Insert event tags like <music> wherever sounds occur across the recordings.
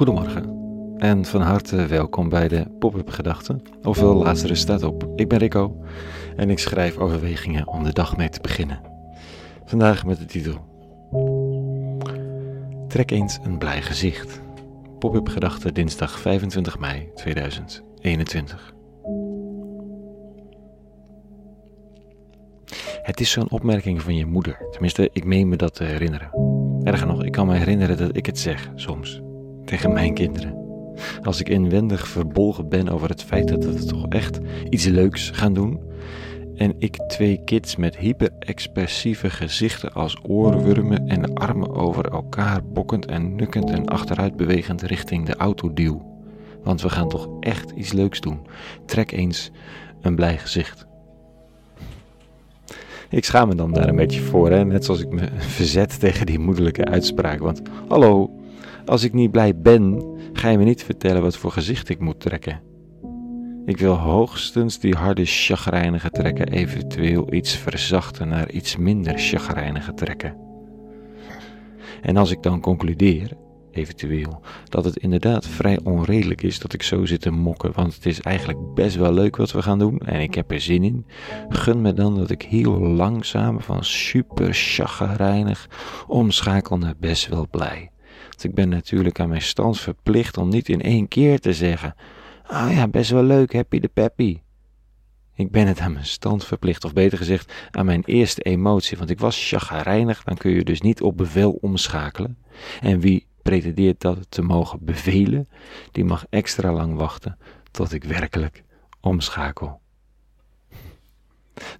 Goedemorgen en van harte welkom bij de Pop-up Gedachten, ofwel Lazarus staat op. Ik ben Rico en ik schrijf overwegingen om de dag mee te beginnen. Vandaag met de titel Trek eens een blij gezicht. Pop-up Gedachten dinsdag 25 mei 2021. Het is zo'n opmerking van je moeder. Tenminste, ik meen me dat te herinneren. Erger nog, ik kan me herinneren dat ik het zeg soms tegen mijn kinderen. Als ik inwendig verbolgen ben over het feit dat we toch echt iets leuks gaan doen. En ik twee kids met hyperexpressieve gezichten als oorwormen en armen over elkaar bokkend en nukkend en achteruit bewegend richting de auto duw. Want we gaan toch echt iets leuks doen. Trek eens een blij gezicht. Ik schaam me dan daar een beetje voor, hè? net zoals ik me <laughs> verzet tegen die moederlijke uitspraak. Want hallo, als ik niet blij ben, ga je me niet vertellen wat voor gezicht ik moet trekken. Ik wil hoogstens die harde chagrijnige trekken eventueel iets verzachten naar iets minder chagrijnige trekken. En als ik dan concludeer, eventueel, dat het inderdaad vrij onredelijk is dat ik zo zit te mokken, want het is eigenlijk best wel leuk wat we gaan doen en ik heb er zin in, gun me dan dat ik heel langzaam van super chagrijnig omschakel naar best wel blij. Ik ben natuurlijk aan mijn stand verplicht om niet in één keer te zeggen: Ah ja, best wel leuk, happy de peppy. Ik ben het aan mijn stand verplicht, of beter gezegd aan mijn eerste emotie, want ik was chagrijnig, dan kun je dus niet op bevel omschakelen. En wie pretendeert dat te mogen bevelen, die mag extra lang wachten tot ik werkelijk omschakel.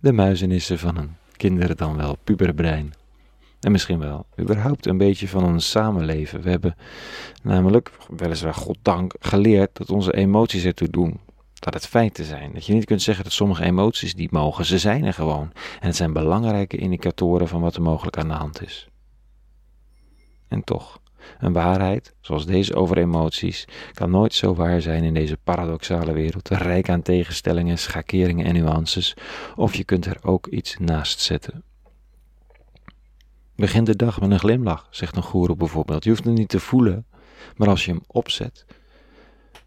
De muizenissen van een kinderen dan wel puberbrein. En misschien wel überhaupt een beetje van ons samenleven. We hebben namelijk, weliswaar goddank, geleerd dat onze emoties ertoe doen. Dat het feiten zijn. Dat je niet kunt zeggen dat sommige emoties die mogen, ze zijn er gewoon. En het zijn belangrijke indicatoren van wat er mogelijk aan de hand is. En toch, een waarheid, zoals deze over emoties, kan nooit zo waar zijn in deze paradoxale wereld, rijk aan tegenstellingen, schakeringen en nuances, of je kunt er ook iets naast zetten. Begin de dag met een glimlach, zegt een goeroe bijvoorbeeld. Je hoeft het niet te voelen, maar als je hem opzet,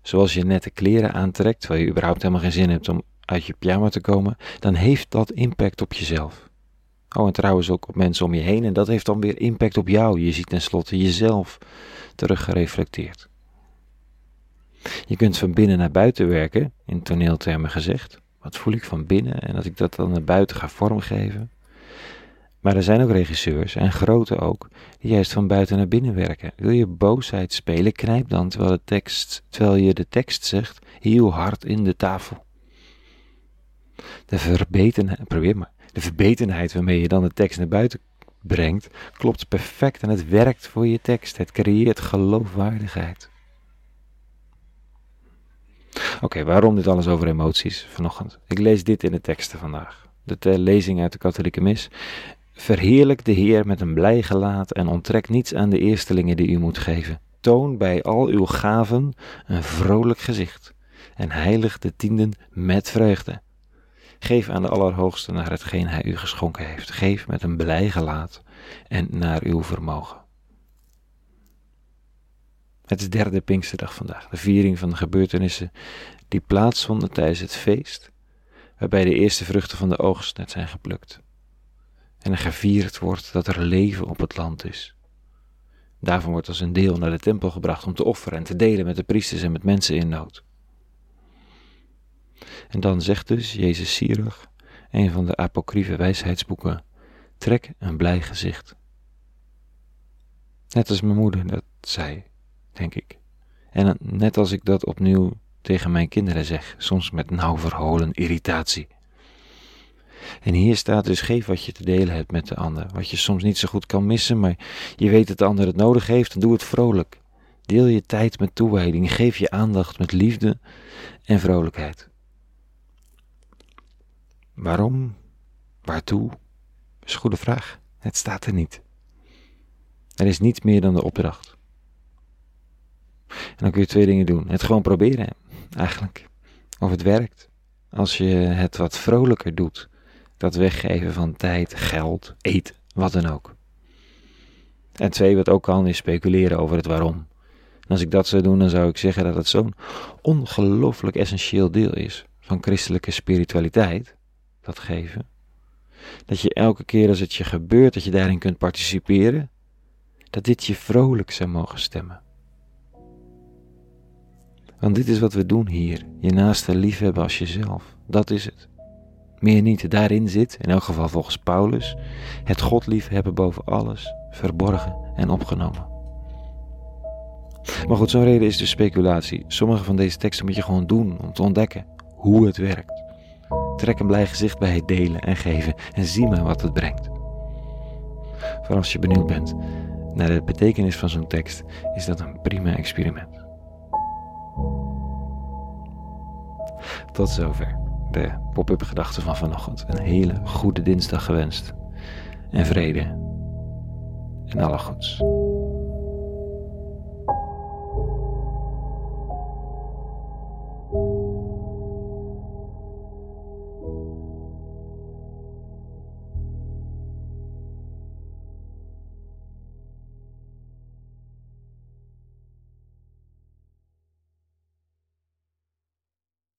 zoals je nette kleren aantrekt, terwijl je überhaupt helemaal geen zin hebt om uit je pyjama te komen, dan heeft dat impact op jezelf. Oh, en trouwens ook op mensen om je heen, en dat heeft dan weer impact op jou. Je ziet tenslotte jezelf teruggereflecteerd. Je kunt van binnen naar buiten werken, in toneeltermen gezegd. Wat voel ik van binnen en dat ik dat dan naar buiten ga vormgeven. Maar er zijn ook regisseurs, en grote ook, die juist van buiten naar binnen werken. Wil je boosheid spelen, knijp dan terwijl, de tekst, terwijl je de tekst zegt heel hard in de tafel. De verbetenheid, probeer maar, de verbetenheid waarmee je dan de tekst naar buiten brengt, klopt perfect en het werkt voor je tekst. Het creëert geloofwaardigheid. Oké, waarom dit alles over emoties vanochtend? Ik lees dit in de teksten vandaag. De lezing uit de katholieke mis. Verheerlijk de Heer met een blij gelaat en onttrek niets aan de eerstelingen die u moet geven. Toon bij al uw gaven een vrolijk gezicht en heilig de tienden met vreugde. Geef aan de Allerhoogste naar hetgeen Hij u geschonken heeft. Geef met een blij gelaat en naar uw vermogen. Het is derde Pinksterdag vandaag, de viering van de gebeurtenissen die plaatsvonden tijdens het feest, waarbij de eerste vruchten van de oogst net zijn geplukt en er gevierd wordt dat er leven op het land is. Daarvan wordt als een deel naar de tempel gebracht om te offeren en te delen met de priesters en met mensen in nood. En dan zegt dus Jezus sierig, een van de apocryfe wijsheidsboeken, trek een blij gezicht. Net als mijn moeder dat zei, denk ik. En net als ik dat opnieuw tegen mijn kinderen zeg, soms met nauw verholen irritatie. En hier staat dus: geef wat je te delen hebt met de ander. Wat je soms niet zo goed kan missen, maar je weet dat de ander het nodig heeft, dan doe het vrolijk. Deel je tijd met toewijding. Geef je aandacht met liefde en vrolijkheid. Waarom? Waartoe? Is een goede vraag. Het staat er niet. Er is niets meer dan de opdracht. En dan kun je twee dingen doen. Het gewoon proberen, eigenlijk. Of het werkt. Als je het wat vrolijker doet dat weggeven van tijd, geld, eten, wat dan ook. En twee, wat ook kan, is speculeren over het waarom. En als ik dat zou doen, dan zou ik zeggen dat het zo'n ongelooflijk essentieel deel is van christelijke spiritualiteit, dat geven. Dat je elke keer als het je gebeurt, dat je daarin kunt participeren, dat dit je vrolijk zou mogen stemmen. Want dit is wat we doen hier, je naaste liefhebben als jezelf, dat is het. Meer niet, daarin zit, in elk geval volgens Paulus, het God liefhebben boven alles, verborgen en opgenomen. Maar goed, zo'n reden is de speculatie. Sommige van deze teksten moet je gewoon doen om te ontdekken hoe het werkt. Trek een blij gezicht bij het delen en geven en zie maar wat het brengt. Voor als je benieuwd bent naar de betekenis van zo'n tekst, is dat een prima experiment. Tot zover de pop-up gedachten van vanochtend. Een hele goede dinsdag gewenst. En vrede. En alle goeds.